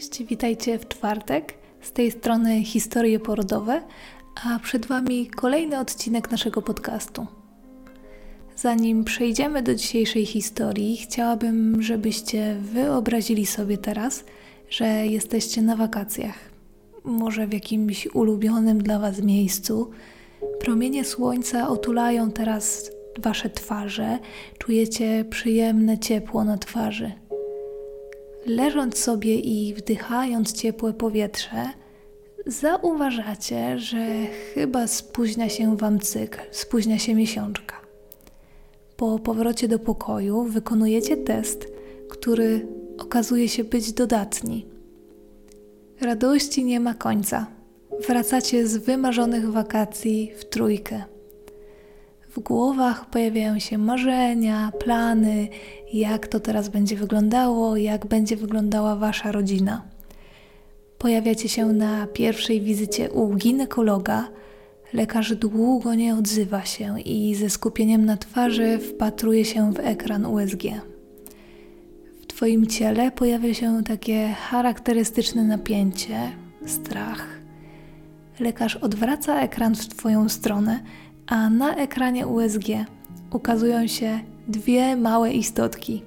Cześć, witajcie w czwartek. Z tej strony historie porodowe, a przed Wami kolejny odcinek naszego podcastu. Zanim przejdziemy do dzisiejszej historii, chciałabym, żebyście wyobrazili sobie teraz, że jesteście na wakacjach. Może w jakimś ulubionym dla Was miejscu. Promienie słońca otulają teraz Wasze twarze, czujecie przyjemne ciepło na twarzy. Leżąc sobie i wdychając ciepłe powietrze, zauważacie, że chyba spóźnia się Wam cykl, spóźnia się miesiączka. Po powrocie do pokoju wykonujecie test, który okazuje się być dodatni. Radości nie ma końca. Wracacie z wymarzonych wakacji w trójkę. W głowach pojawiają się marzenia, plany, jak to teraz będzie wyglądało, jak będzie wyglądała wasza rodzina. Pojawiacie się na pierwszej wizycie u ginekologa. Lekarz długo nie odzywa się i ze skupieniem na twarzy wpatruje się w ekran USG. W Twoim ciele pojawia się takie charakterystyczne napięcie, strach. Lekarz odwraca ekran w Twoją stronę, a na ekranie USG ukazują się dwie małe istotki.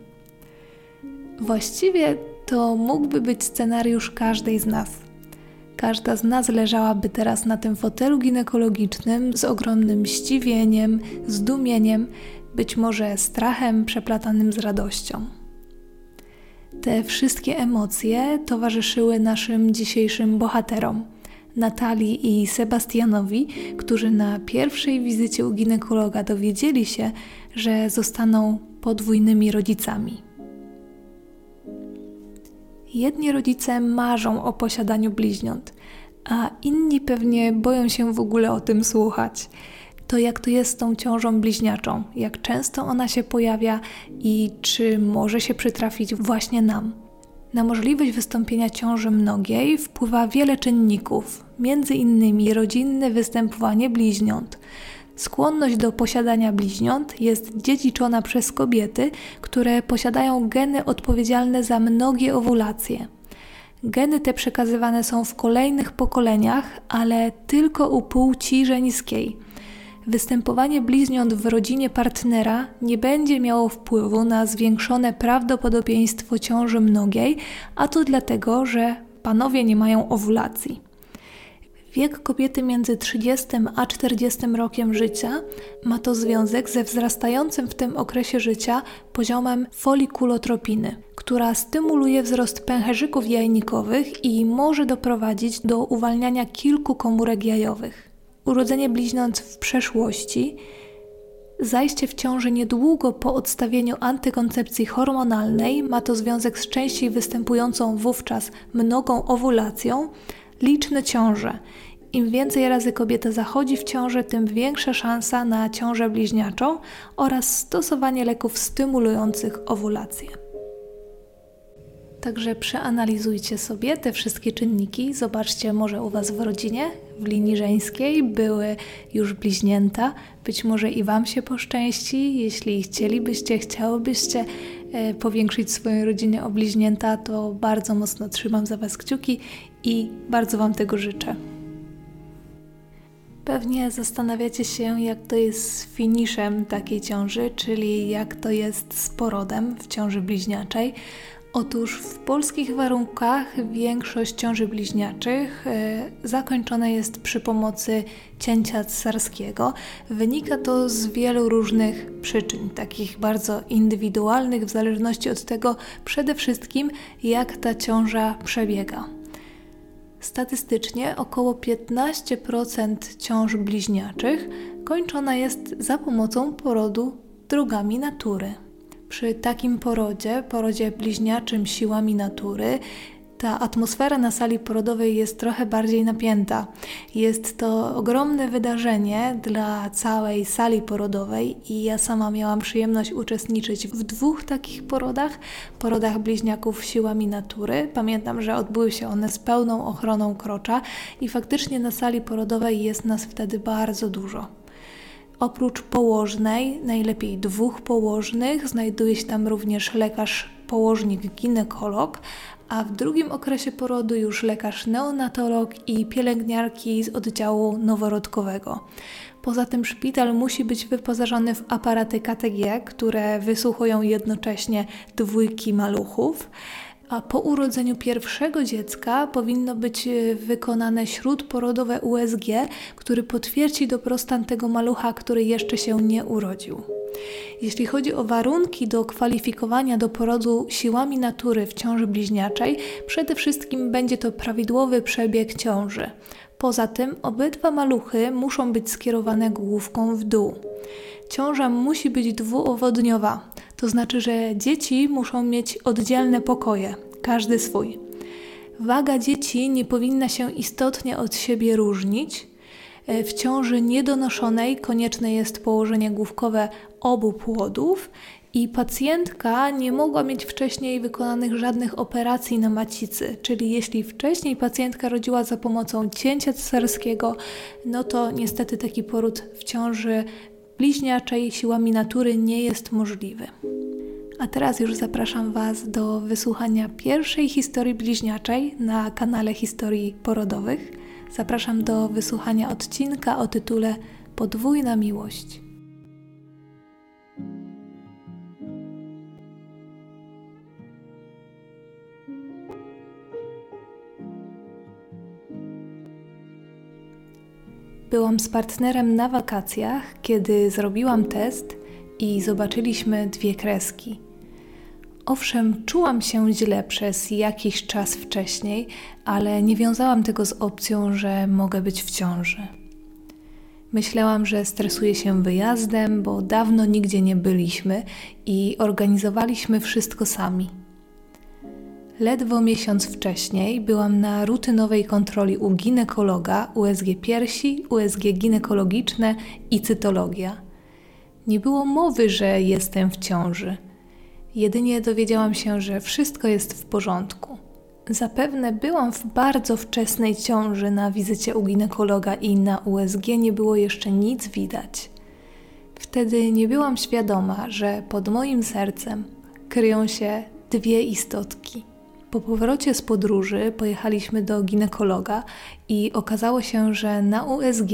Właściwie to mógłby być scenariusz każdej z nas. Każda z nas leżałaby teraz na tym fotelu ginekologicznym z ogromnym zdziwieniem, zdumieniem, być może strachem przeplatanym z radością. Te wszystkie emocje towarzyszyły naszym dzisiejszym bohaterom Natalii i Sebastianowi, którzy na pierwszej wizycie u ginekologa dowiedzieli się, że zostaną podwójnymi rodzicami. Jedni rodzice marzą o posiadaniu bliźniąt, a inni pewnie boją się w ogóle o tym słuchać. To jak to jest z tą ciążą bliźniaczą, jak często ona się pojawia i czy może się przytrafić właśnie nam. Na możliwość wystąpienia ciąży mnogiej wpływa wiele czynników, między innymi rodzinne występowanie bliźniąt. Skłonność do posiadania bliźniąt jest dziedziczona przez kobiety, które posiadają geny odpowiedzialne za mnogie owulacje. Geny te przekazywane są w kolejnych pokoleniach, ale tylko u płci żeńskiej. Występowanie bliźniąt w rodzinie partnera nie będzie miało wpływu na zwiększone prawdopodobieństwo ciąży mnogiej, a to dlatego, że panowie nie mają owulacji. Wiek kobiety między 30 a 40 rokiem życia ma to związek ze wzrastającym w tym okresie życia poziomem folikulotropiny, która stymuluje wzrost pęcherzyków jajnikowych i może doprowadzić do uwalniania kilku komórek jajowych. Urodzenie bliźniąt w przeszłości, zajście w ciąży niedługo po odstawieniu antykoncepcji hormonalnej ma to związek z częściej występującą wówczas mnogą owulacją, liczne ciąże. Im więcej razy kobieta zachodzi w ciążę, tym większa szansa na ciążę bliźniaczą oraz stosowanie leków stymulujących owulację. Także przeanalizujcie sobie te wszystkie czynniki. Zobaczcie, może u Was w rodzinie, w linii żeńskiej były już bliźnięta. Być może i Wam się poszczęści. Jeśli chcielibyście, chciałobyście e, powiększyć swoją rodzinę o bliźnięta, to bardzo mocno trzymam za Was kciuki i bardzo Wam tego życzę. Pewnie zastanawiacie się, jak to jest z finiszem takiej ciąży, czyli jak to jest z porodem w ciąży bliźniaczej. Otóż w polskich warunkach większość ciąży bliźniaczych e, zakończona jest przy pomocy cięcia cesarskiego. Wynika to z wielu różnych przyczyn, takich bardzo indywidualnych, w zależności od tego przede wszystkim, jak ta ciąża przebiega. Statystycznie około 15% ciąż bliźniaczych kończona jest za pomocą porodu drogami natury. Przy takim porodzie, porodzie bliźniaczym siłami natury, ta atmosfera na sali porodowej jest trochę bardziej napięta. Jest to ogromne wydarzenie dla całej sali porodowej i ja sama miałam przyjemność uczestniczyć w dwóch takich porodach, porodach bliźniaków siłami natury. Pamiętam, że odbyły się one z pełną ochroną krocza i faktycznie na sali porodowej jest nas wtedy bardzo dużo. Oprócz położnej, najlepiej dwóch położnych, znajduje się tam również lekarz położnik ginekolog, a w drugim okresie porodu już lekarz neonatolog i pielęgniarki z oddziału noworodkowego. Poza tym szpital musi być wyposażony w aparaty KTG, które wysłuchują jednocześnie dwójki maluchów. A po urodzeniu pierwszego dziecka powinno być e, wykonane śródporodowe USG, który potwierdzi dobrostan tego malucha, który jeszcze się nie urodził. Jeśli chodzi o warunki do kwalifikowania do porodu siłami natury w ciąży bliźniaczej, przede wszystkim będzie to prawidłowy przebieg ciąży. Poza tym obydwa maluchy muszą być skierowane główką w dół. Ciąża musi być dwuowodniowa, to znaczy, że dzieci muszą mieć oddzielne pokoje, każdy swój. Waga dzieci nie powinna się istotnie od siebie różnić. E, w ciąży niedonoszonej konieczne jest położenie główkowe obu płodów i pacjentka nie mogła mieć wcześniej wykonanych żadnych operacji na macicy, czyli jeśli wcześniej pacjentka rodziła za pomocą cięcia cesarskiego, no to niestety taki poród w ciąży bliźniaczej siłami natury nie jest możliwy. A teraz już zapraszam Was do wysłuchania pierwszej historii bliźniaczej na kanale Historii Porodowych. Zapraszam do wysłuchania odcinka o tytule Podwójna miłość. Byłam z partnerem na wakacjach, kiedy zrobiłam test i zobaczyliśmy dwie kreski. Owszem, czułam się źle przez jakiś czas wcześniej, ale nie wiązałam tego z opcją, że mogę być w ciąży. Myślałam, że stresuję się wyjazdem, bo dawno nigdzie nie byliśmy i organizowaliśmy wszystko sami. Ledwo miesiąc wcześniej byłam na rutynowej kontroli u ginekologa, USG piersi, USG ginekologiczne i cytologia. Nie było mowy, że jestem w ciąży. Jedynie dowiedziałam się, że wszystko jest w porządku. Zapewne byłam w bardzo wczesnej ciąży na wizycie u ginekologa i na USG nie było jeszcze nic widać. Wtedy nie byłam świadoma, że pod moim sercem kryją się dwie istotki. Po powrocie z podróży pojechaliśmy do ginekologa i okazało się, że na USG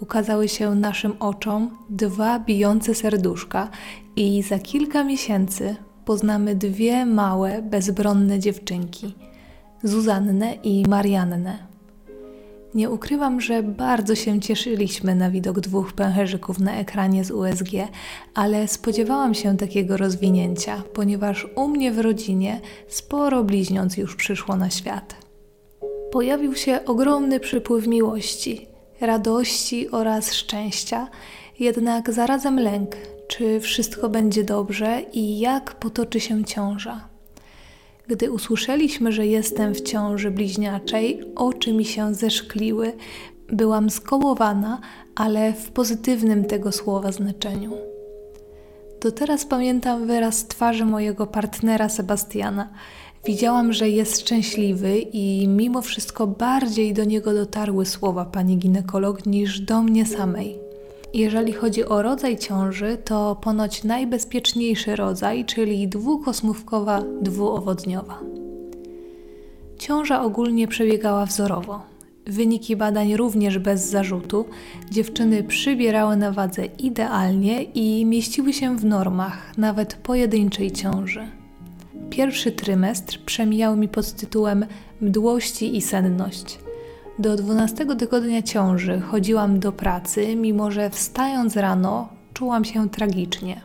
ukazały się naszym oczom dwa bijące serduszka i za kilka miesięcy poznamy dwie małe, bezbronne dziewczynki Zuzannę i Mariannę. Nie ukrywam, że bardzo się cieszyliśmy na widok dwóch pęcherzyków na ekranie z USG, ale spodziewałam się takiego rozwinięcia, ponieważ u mnie w rodzinie sporo bliźniąc już przyszło na świat. Pojawił się ogromny przypływ miłości, radości oraz szczęścia, jednak zarazem lęk, czy wszystko będzie dobrze i jak potoczy się ciąża. Gdy usłyszeliśmy, że jestem w ciąży bliźniaczej, oczy mi się zeszkliły. Byłam skołowana, ale w pozytywnym tego słowa znaczeniu. Do teraz pamiętam wyraz twarzy mojego partnera Sebastiana. Widziałam, że jest szczęśliwy i mimo wszystko bardziej do niego dotarły słowa pani ginekolog niż do mnie samej. Jeżeli chodzi o rodzaj ciąży, to ponoć najbezpieczniejszy rodzaj, czyli dwukosmówkowa, dwuowodniowa. Ciąża ogólnie przebiegała wzorowo. Wyniki badań również bez zarzutu. Dziewczyny przybierały na wadze idealnie i mieściły się w normach, nawet pojedynczej ciąży. Pierwszy trymestr przemijał mi pod tytułem mdłości i senność. Do 12 tygodnia ciąży chodziłam do pracy, mimo że wstając rano czułam się tragicznie.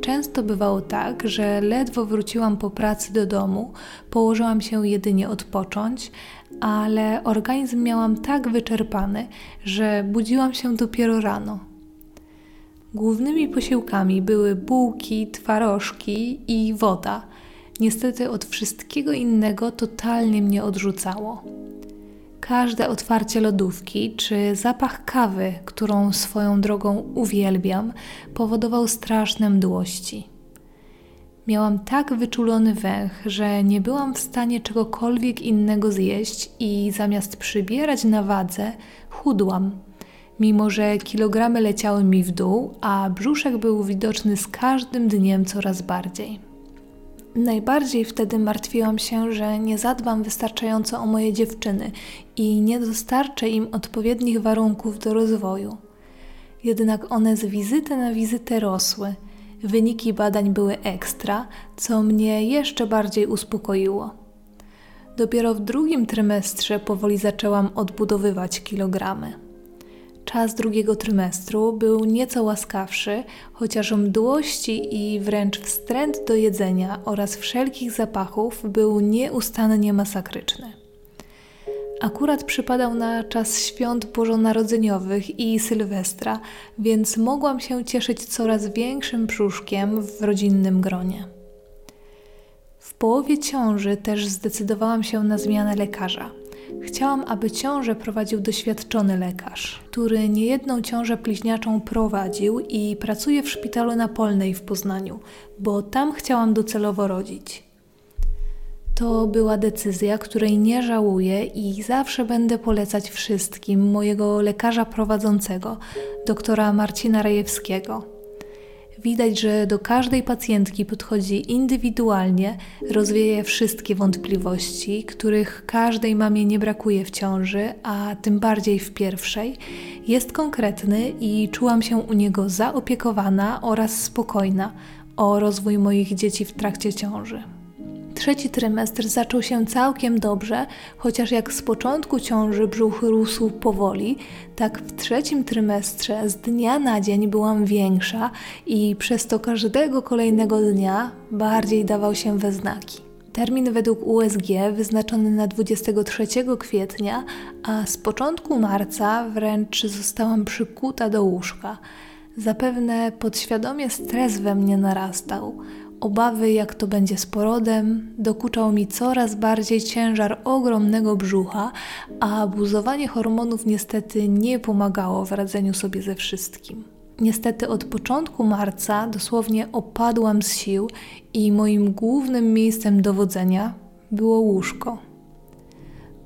Często bywało tak, że ledwo wróciłam po pracy do domu, położyłam się jedynie odpocząć, ale organizm miałam tak wyczerpany, że budziłam się dopiero rano. Głównymi posiłkami były bułki, twarożki i woda. Niestety od wszystkiego innego totalnie mnie odrzucało. Każde otwarcie lodówki czy zapach kawy, którą swoją drogą uwielbiam, powodował straszne mdłości. Miałam tak wyczulony węch, że nie byłam w stanie czegokolwiek innego zjeść i zamiast przybierać na wadze, chudłam. mimo że kilogramy leciały mi w dół, a brzuszek był widoczny z każdym dniem coraz bardziej. Najbardziej wtedy martwiłam się, że nie zadbam wystarczająco o moje dziewczyny i nie dostarczę im odpowiednich warunków do rozwoju. Jednak one z wizyty na wizytę rosły. Wyniki badań były ekstra, co mnie jeszcze bardziej uspokoiło. Dopiero w drugim trymestrze powoli zaczęłam odbudowywać kilogramy. Czas drugiego trymestru był nieco łaskawszy, chociaż mdłości i wręcz wstręt do jedzenia oraz wszelkich zapachów był nieustannie masakryczny. Akurat przypadał na czas świąt bożonarodzeniowych i Sylwestra, więc mogłam się cieszyć coraz większym brzuszkiem w rodzinnym gronie. W połowie ciąży też zdecydowałam się na zmianę lekarza – Chciałam, aby ciążę prowadził doświadczony lekarz, który niejedną ciążę bliźniaczą prowadził i pracuje w szpitalu na Polnej w Poznaniu, bo tam chciałam docelowo rodzić. To była decyzja, której nie żałuję i zawsze będę polecać wszystkim mojego lekarza prowadzącego, doktora Marcina Rejewskiego. Widać, że do każdej pacjentki podchodzi indywidualnie, rozwieje wszystkie wątpliwości, których każdej mamie nie brakuje w ciąży, a tym bardziej w pierwszej. Jest konkretny i czułam się u niego zaopiekowana oraz spokojna o rozwój moich dzieci w trakcie ciąży. Trzeci trymestr zaczął się całkiem dobrze, chociaż jak z początku ciąży brzuch rósł powoli, tak w trzecim trymestrze z dnia na dzień byłam większa i przez to każdego kolejnego dnia bardziej dawał się we znaki. Termin według USG wyznaczony na 23 kwietnia, a z początku marca wręcz zostałam przykuta do łóżka. Zapewne podświadomie stres we mnie narastał. Obawy, jak to będzie z porodem, dokuczał mi coraz bardziej ciężar ogromnego brzucha, a abuzowanie hormonów niestety nie pomagało w radzeniu sobie ze wszystkim. Niestety od początku marca dosłownie opadłam z sił i moim głównym miejscem dowodzenia było łóżko.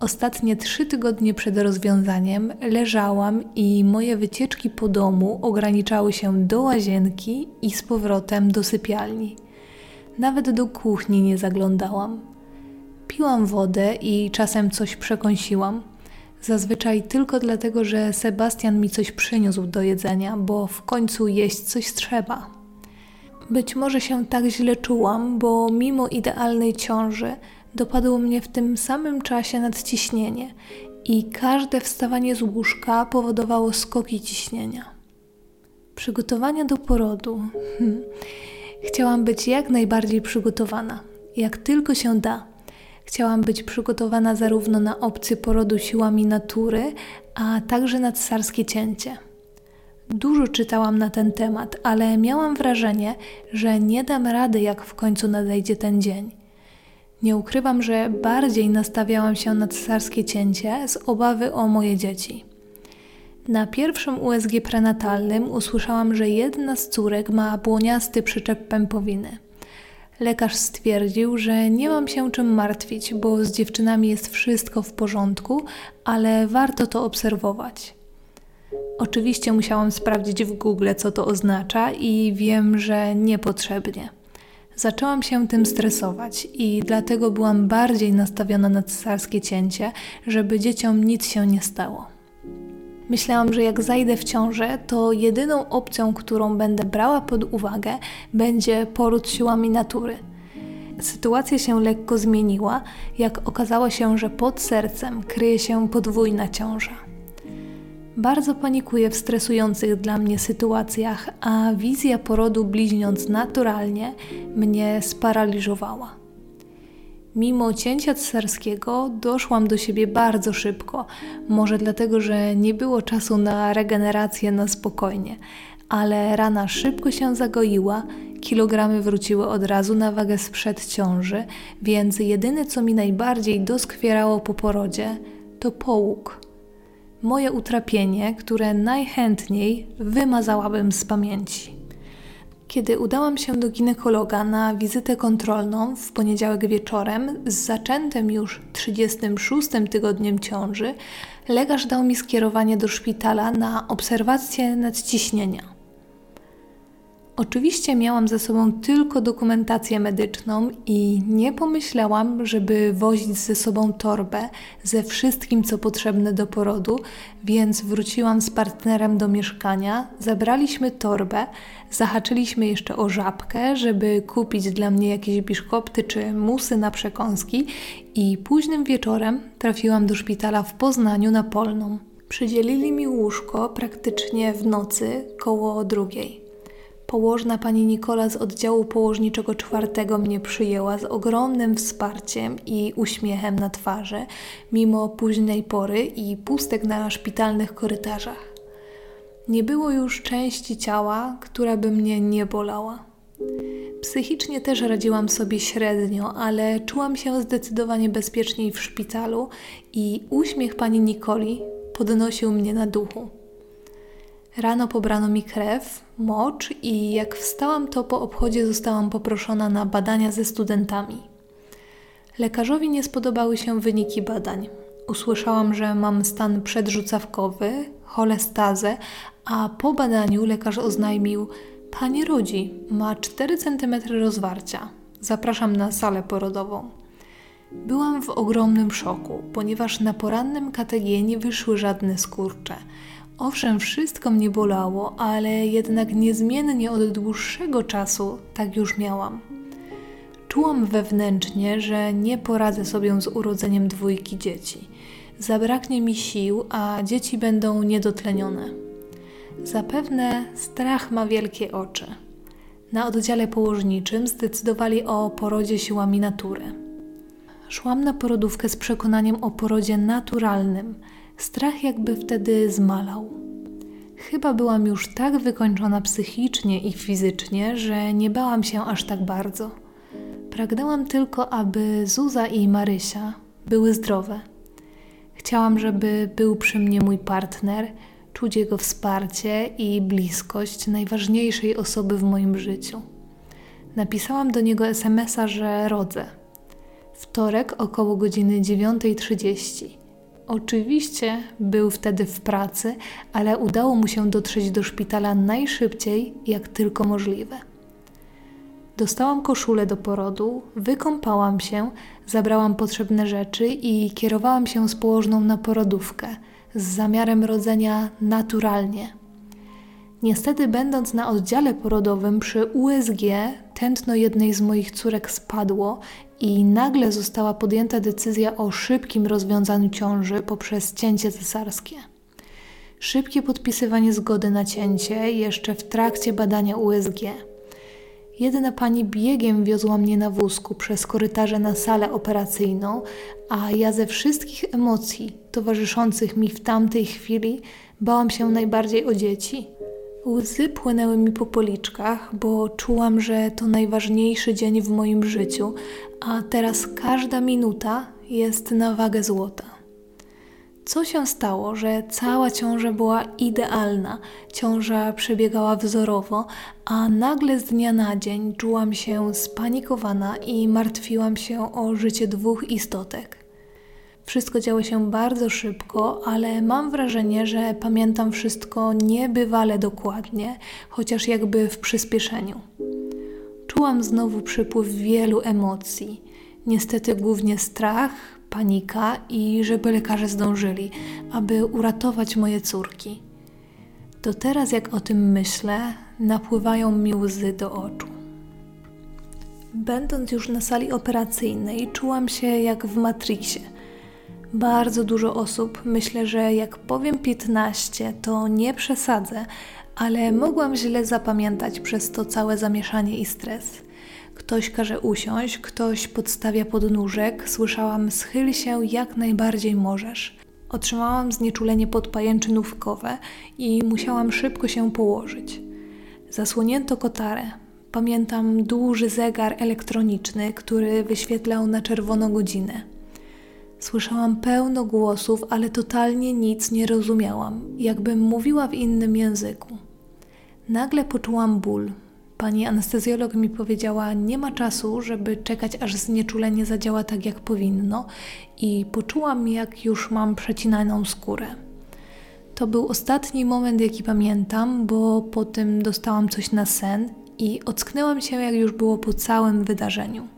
Ostatnie trzy tygodnie przed rozwiązaniem leżałam i moje wycieczki po domu ograniczały się do łazienki i z powrotem do sypialni. Nawet do kuchni nie zaglądałam. Piłam wodę i czasem coś przekąsiłam. Zazwyczaj tylko dlatego, że Sebastian mi coś przyniósł do jedzenia, bo w końcu jeść coś trzeba. Być może się tak źle czułam, bo mimo idealnej ciąży dopadło mnie w tym samym czasie nadciśnienie i każde wstawanie z łóżka powodowało skoki ciśnienia. Przygotowania do porodu. Hmm. Chciałam być jak najbardziej przygotowana, jak tylko się da. Chciałam być przygotowana zarówno na opcję porodu siłami natury, a także na cesarskie cięcie. Dużo czytałam na ten temat, ale miałam wrażenie, że nie dam rady, jak w końcu nadejdzie ten dzień. Nie ukrywam, że bardziej nastawiałam się na cesarskie cięcie z obawy o moje dzieci. Na pierwszym USG prenatalnym usłyszałam, że jedna z córek ma błoniasty przyczep pępowiny. Lekarz stwierdził, że nie mam się czym martwić, bo z dziewczynami jest wszystko w porządku, ale warto to obserwować. Oczywiście musiałam sprawdzić w Google, co to oznacza, i wiem, że niepotrzebnie. Zaczęłam się tym stresować i dlatego byłam bardziej nastawiona na cesarskie cięcie, żeby dzieciom nic się nie stało. Myślałam, że jak zajdę w ciążę, to jedyną opcją, którą będę brała pod uwagę, będzie poród siłami natury. Sytuacja się lekko zmieniła, jak okazało się, że pod sercem kryje się podwójna ciąża. Bardzo panikuję w stresujących dla mnie sytuacjach, a wizja porodu bliźniąc naturalnie mnie sparaliżowała. Mimo cięcia cesarskiego doszłam do siebie bardzo szybko. Może dlatego, że nie było czasu na regenerację na spokojnie, ale rana szybko się zagoiła, kilogramy wróciły od razu na wagę sprzed ciąży, więc jedyne co mi najbardziej doskwierało po porodzie to połóg. Moje utrapienie, które najchętniej wymazałabym z pamięci. Kiedy udałam się do ginekologa na wizytę kontrolną w poniedziałek wieczorem z zaczętym już 36 tygodniem ciąży, lekarz dał mi skierowanie do szpitala na obserwację nadciśnienia. Oczywiście miałam ze sobą tylko dokumentację medyczną i nie pomyślałam, żeby wozić ze sobą torbę ze wszystkim, co potrzebne do porodu, więc wróciłam z partnerem do mieszkania, zabraliśmy torbę, zahaczyliśmy jeszcze o żabkę, żeby kupić dla mnie jakieś biszkopty czy musy na przekąski i późnym wieczorem trafiłam do szpitala w Poznaniu na Polną. Przydzielili mi łóżko praktycznie w nocy koło drugiej. Położna pani Nikola z oddziału położniczego czwartego mnie przyjęła z ogromnym wsparciem i uśmiechem na twarzy, mimo późnej pory i pustek na szpitalnych korytarzach. Nie było już części ciała, która by mnie nie bolała. Psychicznie też radziłam sobie średnio, ale czułam się zdecydowanie bezpieczniej w szpitalu i uśmiech pani Nikoli podnosił mnie na duchu. Rano pobrano mi krew, mocz i jak wstałam, to po obchodzie zostałam poproszona na badania ze studentami. Lekarzowi nie spodobały się wyniki badań. Usłyszałam, że mam stan przedrzucawkowy, cholestazę, a po badaniu lekarz oznajmił: Pani rodzi, ma 4 cm rozwarcia. Zapraszam na salę porodową. Byłam w ogromnym szoku, ponieważ na porannym KTG nie wyszły żadne skurcze. Owszem, wszystko mnie bolało, ale jednak niezmiennie od dłuższego czasu tak już miałam. Czułam wewnętrznie, że nie poradzę sobie z urodzeniem dwójki dzieci. Zabraknie mi sił, a dzieci będą niedotlenione. Zapewne strach ma wielkie oczy. Na oddziale położniczym zdecydowali o porodzie siłami natury. Szłam na porodówkę z przekonaniem o porodzie naturalnym – Strach jakby wtedy zmalał. Chyba byłam już tak wykończona psychicznie i fizycznie, że nie bałam się aż tak bardzo. Pragnęłam tylko, aby Zuza i Marysia były zdrowe. Chciałam, żeby był przy mnie mój partner, czuć jego wsparcie i bliskość najważniejszej osoby w moim życiu. Napisałam do niego SMS-a, że rodzę. Wtorek około godziny 9.30. Oczywiście był wtedy w pracy, ale udało mu się dotrzeć do szpitala najszybciej, jak tylko możliwe. Dostałam koszulę do porodu, wykąpałam się, zabrałam potrzebne rzeczy i kierowałam się z położną na porodówkę z zamiarem rodzenia naturalnie. Niestety, będąc na oddziale porodowym przy USG, tętno jednej z moich córek spadło i nagle została podjęta decyzja o szybkim rozwiązaniu ciąży poprzez cięcie cesarskie. Szybkie podpisywanie zgody na cięcie jeszcze w trakcie badania USG. Jedna pani biegiem wiozła mnie na wózku przez korytarze na salę operacyjną, a ja ze wszystkich emocji towarzyszących mi w tamtej chwili bałam się najbardziej o dzieci. Łzy płynęły mi po policzkach, bo czułam, że to najważniejszy dzień w moim życiu, a teraz każda minuta jest na wagę złota. Co się stało, że cała ciąża była idealna, ciąża przebiegała wzorowo, a nagle z dnia na dzień czułam się spanikowana i martwiłam się o życie dwóch istotek. Wszystko działo się bardzo szybko, ale mam wrażenie, że pamiętam wszystko niebywale dokładnie, chociaż jakby w przyspieszeniu. Czułam znowu przypływ wielu emocji. Niestety głównie strach, panika i żeby lekarze zdążyli, aby uratować moje córki. Do teraz, jak o tym myślę, napływają mi łzy do oczu. Będąc już na sali operacyjnej, czułam się jak w Matrixie – bardzo dużo osób, myślę, że jak powiem 15, to nie przesadzę, ale mogłam źle zapamiętać przez to całe zamieszanie i stres. Ktoś każe usiąść, ktoś podstawia podnóżek, słyszałam schyl się jak najbardziej możesz. Otrzymałam znieczulenie podpajęczynówkowe i musiałam szybko się położyć. Zasłonięto kotarę. Pamiętam duży zegar elektroniczny, który wyświetlał na czerwono godzinę. Słyszałam pełno głosów, ale totalnie nic nie rozumiałam, jakbym mówiła w innym języku. Nagle poczułam ból, Pani anestezjolog mi powiedziała: Nie ma czasu, żeby czekać, aż znieczulenie zadziała tak, jak powinno, i poczułam, jak już mam przecinaną skórę. To był ostatni moment, jaki pamiętam, bo po tym dostałam coś na sen i ocknęłam się, jak już było po całym wydarzeniu.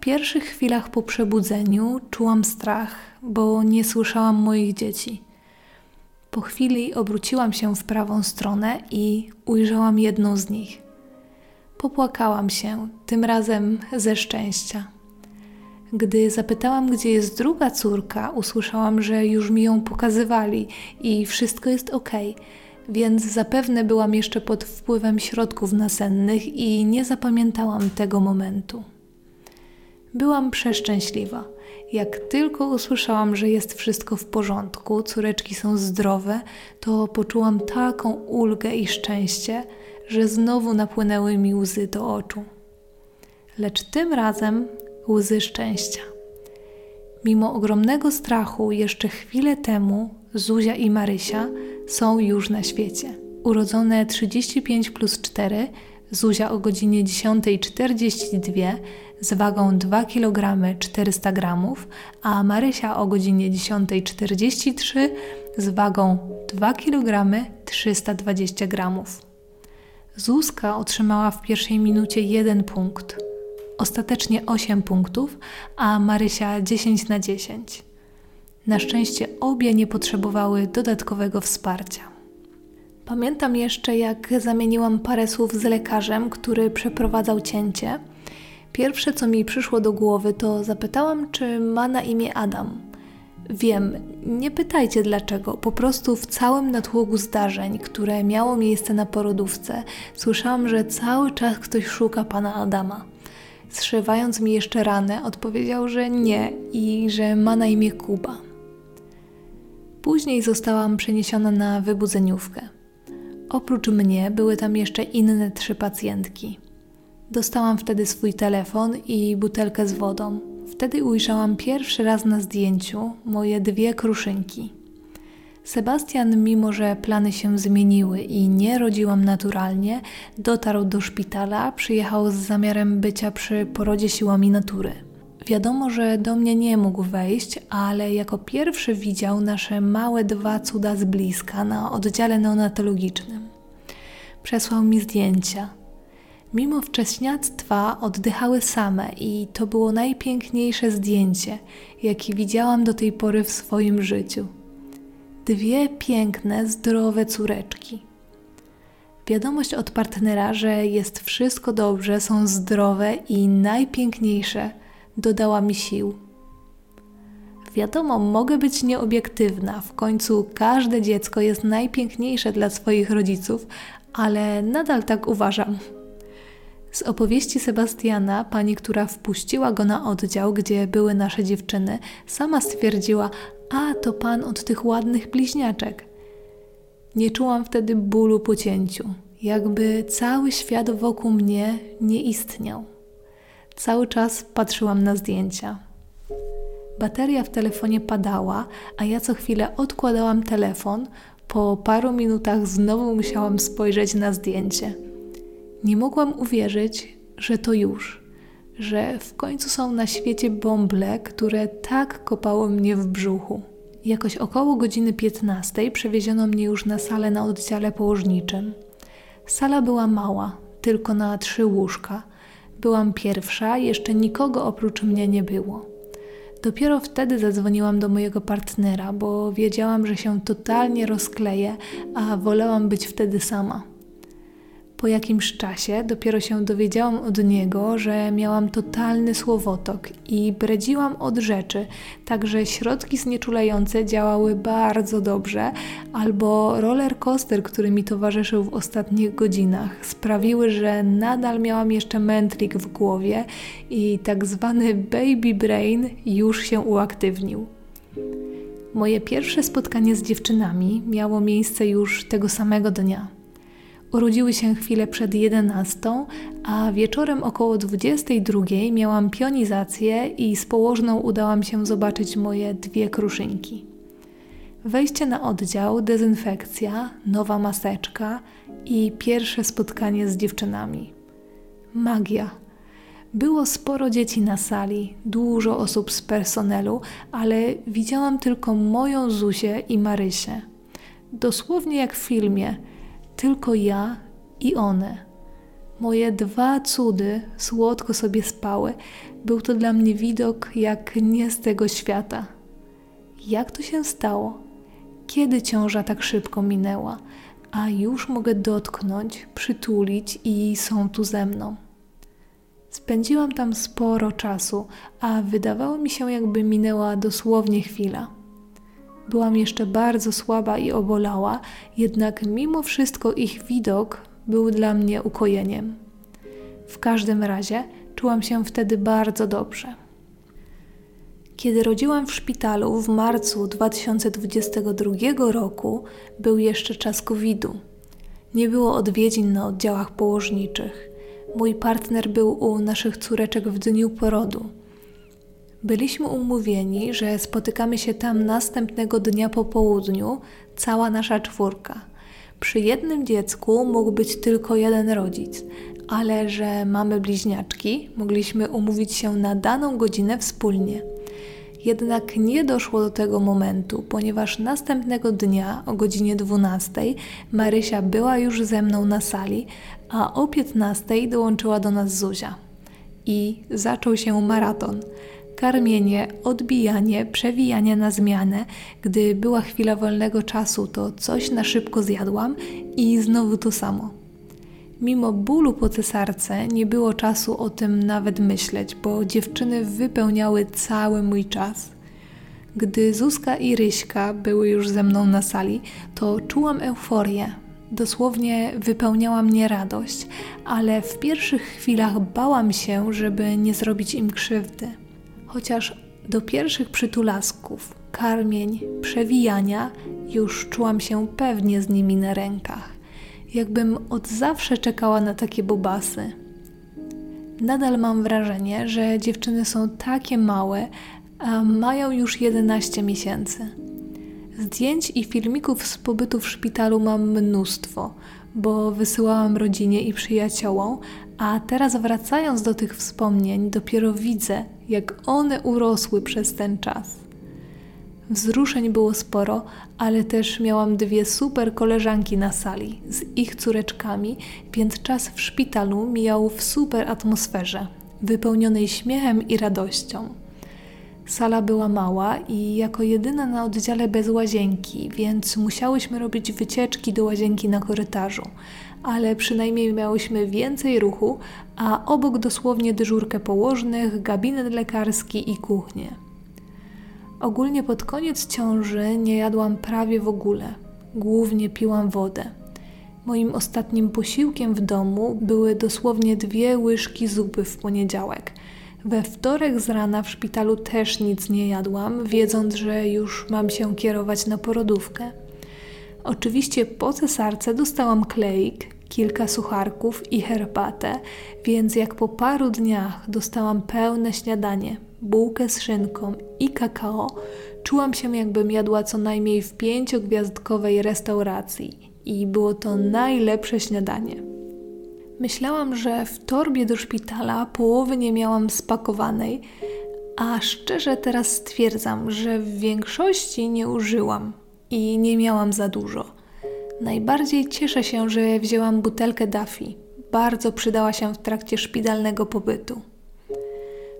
Pierwszych chwilach po przebudzeniu czułam strach, bo nie słyszałam moich dzieci. Po chwili obróciłam się w prawą stronę i ujrzałam jedną z nich. Popłakałam się, tym razem ze szczęścia. Gdy zapytałam, gdzie jest druga córka, usłyszałam, że już mi ją pokazywali i wszystko jest ok, więc zapewne byłam jeszcze pod wpływem środków nasennych i nie zapamiętałam tego momentu. Byłam przeszczęśliwa. Jak tylko usłyszałam, że jest wszystko w porządku, córeczki są zdrowe, to poczułam taką ulgę i szczęście, że znowu napłynęły mi łzy do oczu. Lecz tym razem łzy szczęścia. Mimo ogromnego strachu, jeszcze chwilę temu Zuzia i Marysia są już na świecie. Urodzone 35 plus 4, Zuzia o godzinie 10.42 z wagą 2 kg 400 g, a Marysia o godzinie 10.43 z wagą 2 kg 320 g. Zuzka otrzymała w pierwszej minucie jeden punkt, ostatecznie 8 punktów, a Marysia 10 na 10. Na szczęście obie nie potrzebowały dodatkowego wsparcia. Pamiętam jeszcze, jak zamieniłam parę słów z lekarzem, który przeprowadzał cięcie. Pierwsze, co mi przyszło do głowy, to zapytałam, czy ma na imię Adam. Wiem, nie pytajcie dlaczego, po prostu w całym natłoku zdarzeń, które miało miejsce na porodówce, słyszałam, że cały czas ktoś szuka pana Adama. Zszywając mi jeszcze ranę, odpowiedział, że nie i że ma na imię Kuba. Później zostałam przeniesiona na wybudzeniówkę. Oprócz mnie były tam jeszcze inne trzy pacjentki. Dostałam wtedy swój telefon i butelkę z wodą. Wtedy ujrzałam pierwszy raz na zdjęciu moje dwie kruszynki. Sebastian, mimo że plany się zmieniły i nie rodziłam naturalnie, dotarł do szpitala, przyjechał z zamiarem bycia przy porodzie siłami natury. Wiadomo, że do mnie nie mógł wejść, ale jako pierwszy widział nasze małe dwa cuda z bliska na oddziale neonatologicznym. Przesłał mi zdjęcia. Mimo wcześniactwa oddychały same i to było najpiękniejsze zdjęcie, jakie widziałam do tej pory w swoim życiu. Dwie piękne, zdrowe córeczki. Wiadomość od partnera, że jest wszystko dobrze, są zdrowe i najpiękniejsze, dodała mi sił. Wiadomo, mogę być nieobiektywna, w końcu każde dziecko jest najpiękniejsze dla swoich rodziców, ale nadal tak uważam. Z opowieści Sebastiana, pani, która wpuściła go na oddział, gdzie były nasze dziewczyny, sama stwierdziła: A to pan od tych ładnych bliźniaczek. Nie czułam wtedy bólu po cięciu, jakby cały świat wokół mnie nie istniał. Cały czas patrzyłam na zdjęcia. Bateria w telefonie padała, a ja co chwilę odkładałam telefon. Po paru minutach znowu musiałam spojrzeć na zdjęcie. Nie mogłam uwierzyć, że to już, że w końcu są na świecie bąble, które tak kopały mnie w brzuchu. Jakoś około godziny 15 przewieziono mnie już na salę na oddziale położniczym. Sala była mała, tylko na trzy łóżka. Byłam pierwsza, jeszcze nikogo oprócz mnie nie było. Dopiero wtedy zadzwoniłam do mojego partnera, bo wiedziałam, że się totalnie rozkleję, a wolałam być wtedy sama. Po jakimś czasie dopiero się dowiedziałam od niego, że miałam totalny słowotok i bredziłam od rzeczy, także środki znieczulające działały bardzo dobrze, albo roller coaster, który mi towarzyszył w ostatnich godzinach, sprawiły, że nadal miałam jeszcze mętlik w głowie i tak zwany baby brain już się uaktywnił. Moje pierwsze spotkanie z dziewczynami miało miejsce już tego samego dnia. Urodziły się chwilę przed 11, a wieczorem około 22 miałam pionizację i z położną udałam się zobaczyć moje dwie kruszynki. Wejście na oddział, dezynfekcja, nowa maseczka i pierwsze spotkanie z dziewczynami. Magia. Było sporo dzieci na sali, dużo osób z personelu, ale widziałam tylko moją Zuzię i Marysię. Dosłownie jak w filmie, tylko ja i one. Moje dwa cudy słodko sobie spały. Był to dla mnie widok jak nie z tego świata. Jak to się stało? Kiedy ciąża tak szybko minęła, a już mogę dotknąć, przytulić i są tu ze mną? Spędziłam tam sporo czasu, a wydawało mi się, jakby minęła dosłownie chwila. Byłam jeszcze bardzo słaba i obolała, jednak mimo wszystko ich widok był dla mnie ukojeniem. W każdym razie czułam się wtedy bardzo dobrze. Kiedy rodziłam w szpitalu w marcu 2022 roku, był jeszcze czas COVID-u. Nie było odwiedzin na oddziałach położniczych. Mój partner był u naszych córeczek w dniu porodu. Byliśmy umówieni, że spotykamy się tam następnego dnia po południu, cała nasza czwórka. Przy jednym dziecku mógł być tylko jeden rodzic, ale że mamy bliźniaczki, mogliśmy umówić się na daną godzinę wspólnie. Jednak nie doszło do tego momentu, ponieważ następnego dnia o godzinie 12 Marysia była już ze mną na sali, a o 15 dołączyła do nas Zuzia. I zaczął się maraton karmienie, odbijanie, przewijanie na zmianę. Gdy była chwila wolnego czasu, to coś na szybko zjadłam i znowu to samo. Mimo bólu po cesarce nie było czasu o tym nawet myśleć, bo dziewczyny wypełniały cały mój czas. Gdy Zuzka i Ryśka były już ze mną na sali, to czułam euforię. Dosłownie wypełniała mnie radość, ale w pierwszych chwilach bałam się, żeby nie zrobić im krzywdy chociaż do pierwszych przytulasków, karmień, przewijania już czułam się pewnie z nimi na rękach, jakbym od zawsze czekała na takie bobasy. Nadal mam wrażenie, że dziewczyny są takie małe, a mają już 11 miesięcy. Zdjęć i filmików z pobytu w szpitalu mam mnóstwo, bo wysyłałam rodzinie i przyjaciołom, a teraz wracając do tych wspomnień, dopiero widzę, jak one urosły przez ten czas. Wzruszeń było sporo, ale też miałam dwie super koleżanki na sali z ich córeczkami, więc czas w szpitalu mijał w super atmosferze, wypełnionej śmiechem i radością. Sala była mała i jako jedyna na oddziale bez łazienki, więc musiałyśmy robić wycieczki do łazienki na korytarzu, ale przynajmniej miałyśmy więcej ruchu, a obok dosłownie dyżurkę położnych, gabinet lekarski i kuchnię. Ogólnie pod koniec ciąży nie jadłam prawie w ogóle, głównie piłam wodę. Moim ostatnim posiłkiem w domu były dosłownie dwie łyżki zupy w poniedziałek. We wtorek z rana w szpitalu też nic nie jadłam, wiedząc, że już mam się kierować na porodówkę. Oczywiście po cesarce dostałam kleik, kilka sucharków i herbatę, więc jak po paru dniach dostałam pełne śniadanie, bułkę z szynką i kakao, czułam się jakbym jadła co najmniej w pięciogwiazdkowej restauracji i było to najlepsze śniadanie. Myślałam, że w torbie do szpitala połowy nie miałam spakowanej, a szczerze teraz stwierdzam, że w większości nie użyłam i nie miałam za dużo. Najbardziej cieszę się, że wzięłam butelkę Daffy. Bardzo przydała się w trakcie szpitalnego pobytu.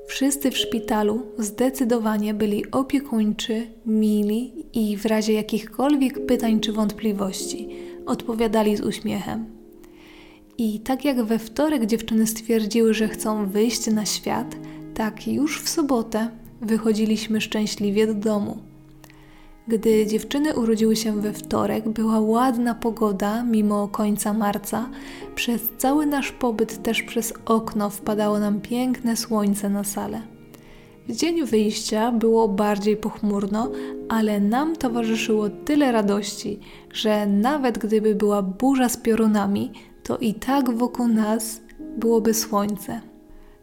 Wszyscy w szpitalu zdecydowanie byli opiekuńczy, mili i w razie jakichkolwiek pytań czy wątpliwości odpowiadali z uśmiechem. I tak jak we wtorek dziewczyny stwierdziły, że chcą wyjść na świat, tak już w sobotę wychodziliśmy szczęśliwie do domu. Gdy dziewczyny urodziły się we wtorek, była ładna pogoda mimo końca marca. Przez cały nasz pobyt też przez okno wpadało nam piękne słońce na salę. W dzień wyjścia było bardziej pochmurno, ale nam towarzyszyło tyle radości, że nawet gdyby była burza z piorunami, to i tak wokół nas byłoby słońce.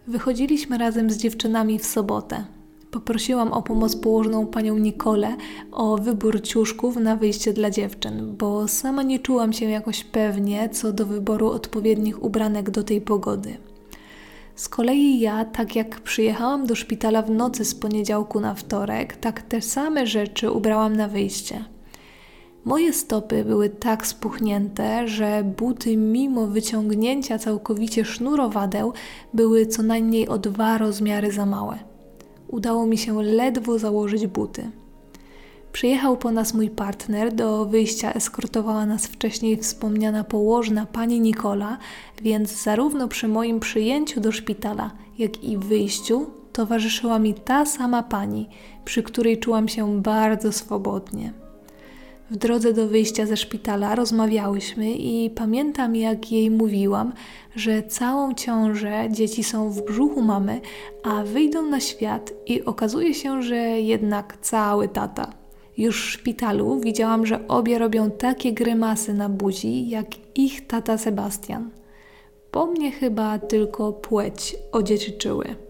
Wychodziliśmy razem z dziewczynami w sobotę. Poprosiłam o pomoc położną panią Nikolę o wybór ciuszków na wyjście dla dziewczyn, bo sama nie czułam się jakoś pewnie co do wyboru odpowiednich ubranek do tej pogody. Z kolei ja, tak jak przyjechałam do szpitala w nocy z poniedziałku na wtorek, tak te same rzeczy ubrałam na wyjście. Moje stopy były tak spuchnięte, że buty, mimo wyciągnięcia całkowicie sznurowadeł, były co najmniej o dwa rozmiary za małe. Udało mi się ledwo założyć buty. Przyjechał po nas mój partner, do wyjścia eskortowała nas wcześniej wspomniana położna pani Nikola, więc zarówno przy moim przyjęciu do szpitala, jak i wyjściu towarzyszyła mi ta sama pani, przy której czułam się bardzo swobodnie. W drodze do wyjścia ze szpitala rozmawiałyśmy i pamiętam, jak jej mówiłam, że całą ciążę dzieci są w brzuchu mamy, a wyjdą na świat i okazuje się, że jednak cały tata. Już w szpitalu widziałam, że obie robią takie grymasy na buzi, jak ich tata Sebastian. Po mnie chyba tylko płeć odziedziczyły.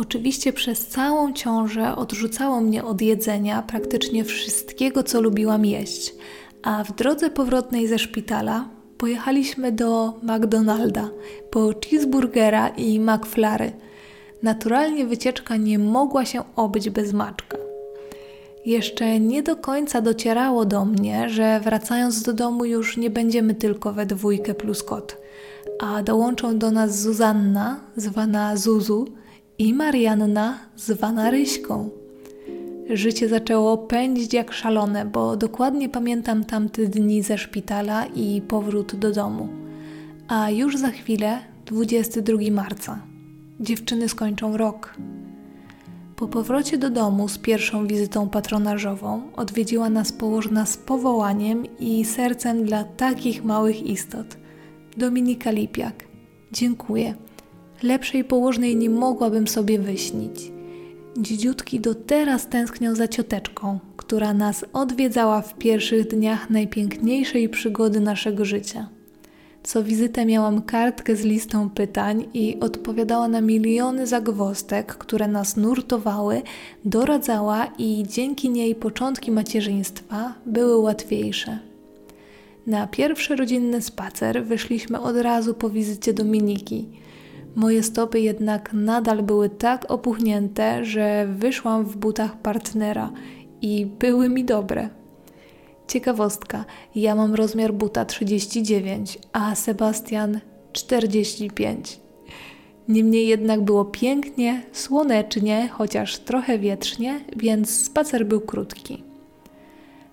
Oczywiście przez całą ciążę odrzucało mnie od jedzenia praktycznie wszystkiego, co lubiłam jeść, a w drodze powrotnej ze szpitala pojechaliśmy do McDonalda po cheeseburgera i McFlary. Naturalnie wycieczka nie mogła się obyć bez maczka. Jeszcze nie do końca docierało do mnie, że wracając do domu już nie będziemy tylko we dwójkę plus kot, a dołączą do nas Zuzanna, zwana Zuzu, i Marianna, zwana Ryśką. Życie zaczęło pędzić jak szalone, bo dokładnie pamiętam tamte dni ze szpitala i powrót do domu. A już za chwilę 22 marca. Dziewczyny skończą rok. Po powrocie do domu z pierwszą wizytą patronażową odwiedziła nas położna z powołaniem i sercem dla takich małych istot. Dominika Lipiak. Dziękuję. Lepszej położnej nie mogłabym sobie wyśnić. Dziedziutki do teraz tęsknią za cioteczką, która nas odwiedzała w pierwszych dniach najpiękniejszej przygody naszego życia. Co wizytę miałam kartkę z listą pytań i odpowiadała na miliony zagwostek, które nas nurtowały, doradzała i dzięki niej początki macierzyństwa były łatwiejsze. Na pierwszy rodzinny spacer wyszliśmy od razu po wizycie Dominiki – Moje stopy jednak nadal były tak opuchnięte, że wyszłam w butach partnera i były mi dobre. Ciekawostka, ja mam rozmiar buta 39, a Sebastian 45. Niemniej jednak było pięknie, słonecznie, chociaż trochę wietrznie, więc spacer był krótki.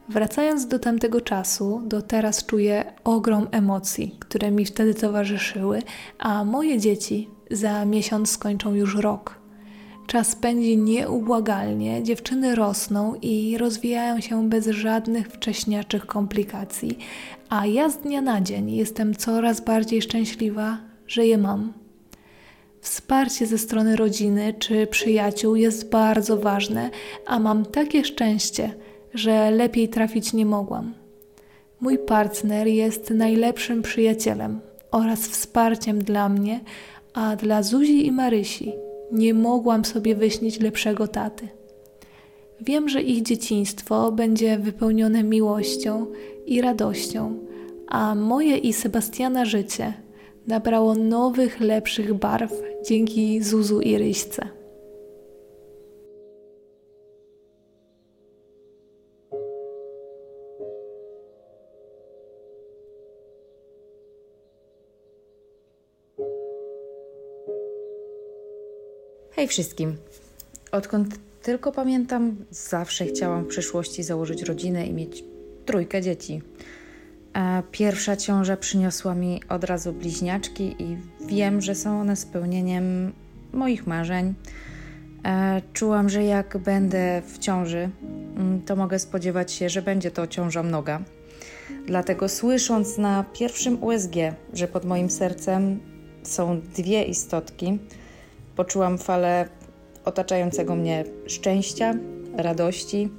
Wracając do tamtego czasu, do teraz czuję ogrom emocji, które mi wtedy towarzyszyły, a moje dzieci za miesiąc skończą już rok. Czas pędzi nieubłagalnie, dziewczyny rosną i rozwijają się bez żadnych wcześniaczych komplikacji, a ja z dnia na dzień jestem coraz bardziej szczęśliwa, że je mam. Wsparcie ze strony rodziny czy przyjaciół jest bardzo ważne, a mam takie szczęście, że lepiej trafić nie mogłam. Mój partner jest najlepszym przyjacielem oraz wsparciem dla mnie, a dla Zuzi i Marysi nie mogłam sobie wyśnić lepszego taty. Wiem, że ich dzieciństwo będzie wypełnione miłością i radością, a moje i Sebastiana życie nabrało nowych, lepszych barw dzięki Zuzu i Ryśce. Hej wszystkim! Odkąd tylko pamiętam, zawsze chciałam w przyszłości założyć rodzinę i mieć trójkę dzieci. Pierwsza ciąża przyniosła mi od razu bliźniaczki i wiem, że są one spełnieniem moich marzeń. Czułam, że jak będę w ciąży, mm, to mogę spodziewać się, że będzie to ciąża mnoga. Dlatego słysząc na pierwszym USG, że pod moim sercem są dwie istotki, Poczułam falę otaczającego mnie szczęścia, radości,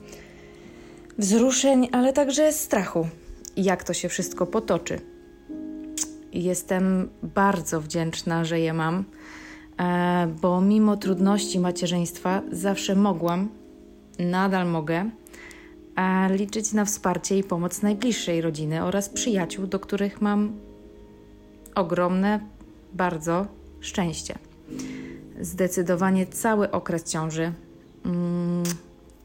wzruszeń, ale także strachu. Jak to się wszystko potoczy. Jestem bardzo wdzięczna, że je mam, e, bo mimo trudności macierzyństwa zawsze mogłam, nadal mogę e, liczyć na wsparcie i pomoc najbliższej rodziny oraz przyjaciół, do których mam ogromne, bardzo szczęście. Zdecydowanie cały okres ciąży, mm,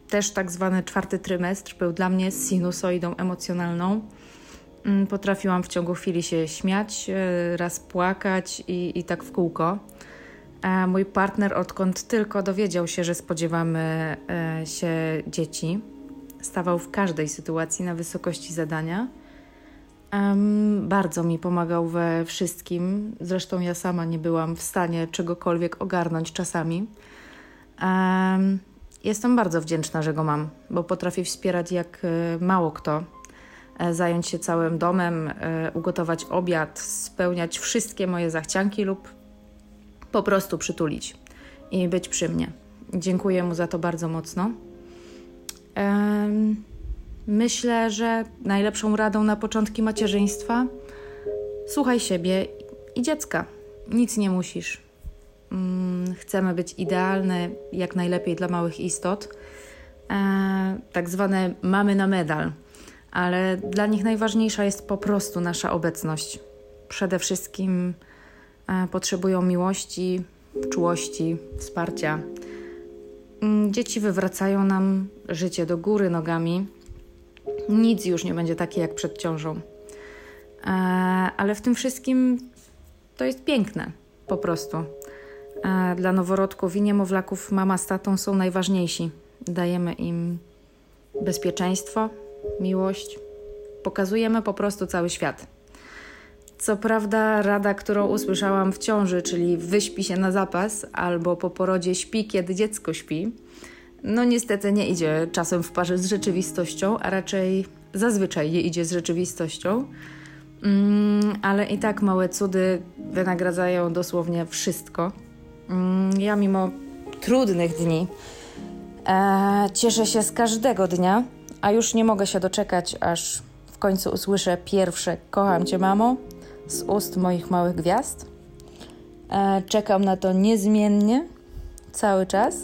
też tak zwany czwarty trymestr, był dla mnie sinusoidą emocjonalną. Mm, potrafiłam w ciągu chwili się śmiać, e, raz płakać i, i tak w kółko. A mój partner, odkąd tylko dowiedział się, że spodziewamy e, się dzieci, stawał w każdej sytuacji na wysokości zadania. Um, bardzo mi pomagał we wszystkim. Zresztą ja sama nie byłam w stanie czegokolwiek ogarnąć czasami. Um, jestem bardzo wdzięczna, że go mam, bo potrafi wspierać jak e, mało kto. E, zająć się całym domem, e, ugotować obiad, spełniać wszystkie moje zachcianki lub po prostu przytulić i być przy mnie. Dziękuję mu za to bardzo mocno. Um, Myślę, że najlepszą radą na początki macierzyństwa słuchaj siebie i dziecka. Nic nie musisz. Mm, chcemy być idealne, jak najlepiej dla małych istot. E, tak zwane mamy na medal, ale dla nich najważniejsza jest po prostu nasza obecność. Przede wszystkim e, potrzebują miłości, czułości, wsparcia. Mm, dzieci wywracają nam życie do góry nogami nic już nie będzie takie jak przed ciążą. E, ale w tym wszystkim to jest piękne, po prostu. E, dla noworodków i niemowlaków mama z tatą są najważniejsi. Dajemy im bezpieczeństwo, miłość. Pokazujemy po prostu cały świat. Co prawda, rada, którą usłyszałam w ciąży, czyli wyśpi się na zapas, albo po porodzie śpi, kiedy dziecko śpi, no niestety nie idzie czasem w parze z rzeczywistością, a raczej zazwyczaj nie idzie z rzeczywistością. Mm, ale i tak małe cudy wynagradzają dosłownie wszystko. Mm, ja mimo trudnych dni e, cieszę się z każdego dnia, a już nie mogę się doczekać, aż w końcu usłyszę pierwsze kocham cię mamo z ust moich małych gwiazd. E, czekam na to niezmiennie, cały czas.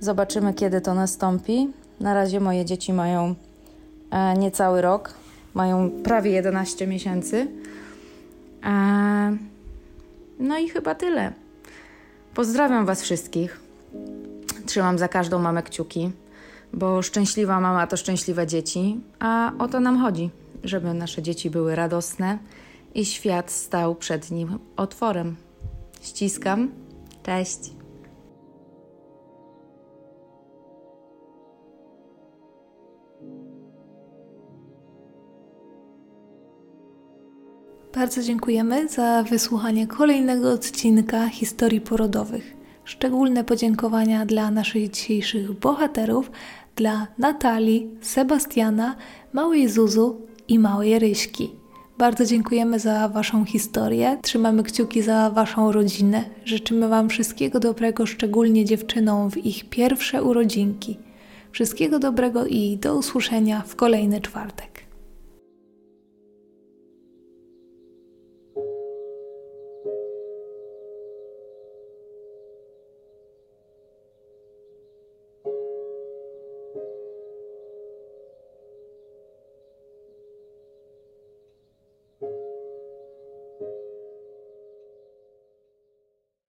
Zobaczymy, kiedy to nastąpi. Na razie moje dzieci mają e, niecały rok, mają prawie 11 miesięcy. E, no i chyba tyle. Pozdrawiam Was wszystkich. Trzymam za każdą mamę kciuki, bo szczęśliwa mama to szczęśliwe dzieci, a o to nam chodzi, żeby nasze dzieci były radosne i świat stał przed nim otworem. Ściskam. Cześć. Bardzo dziękujemy za wysłuchanie kolejnego odcinka historii porodowych. Szczególne podziękowania dla naszych dzisiejszych bohaterów, dla Natalii, Sebastiana, małej Zuzu i małej Ryśki. Bardzo dziękujemy za Waszą historię, trzymamy kciuki za Waszą rodzinę, życzymy Wam wszystkiego dobrego, szczególnie dziewczynom w ich pierwsze urodzinki. Wszystkiego dobrego i do usłyszenia w kolejny czwartek.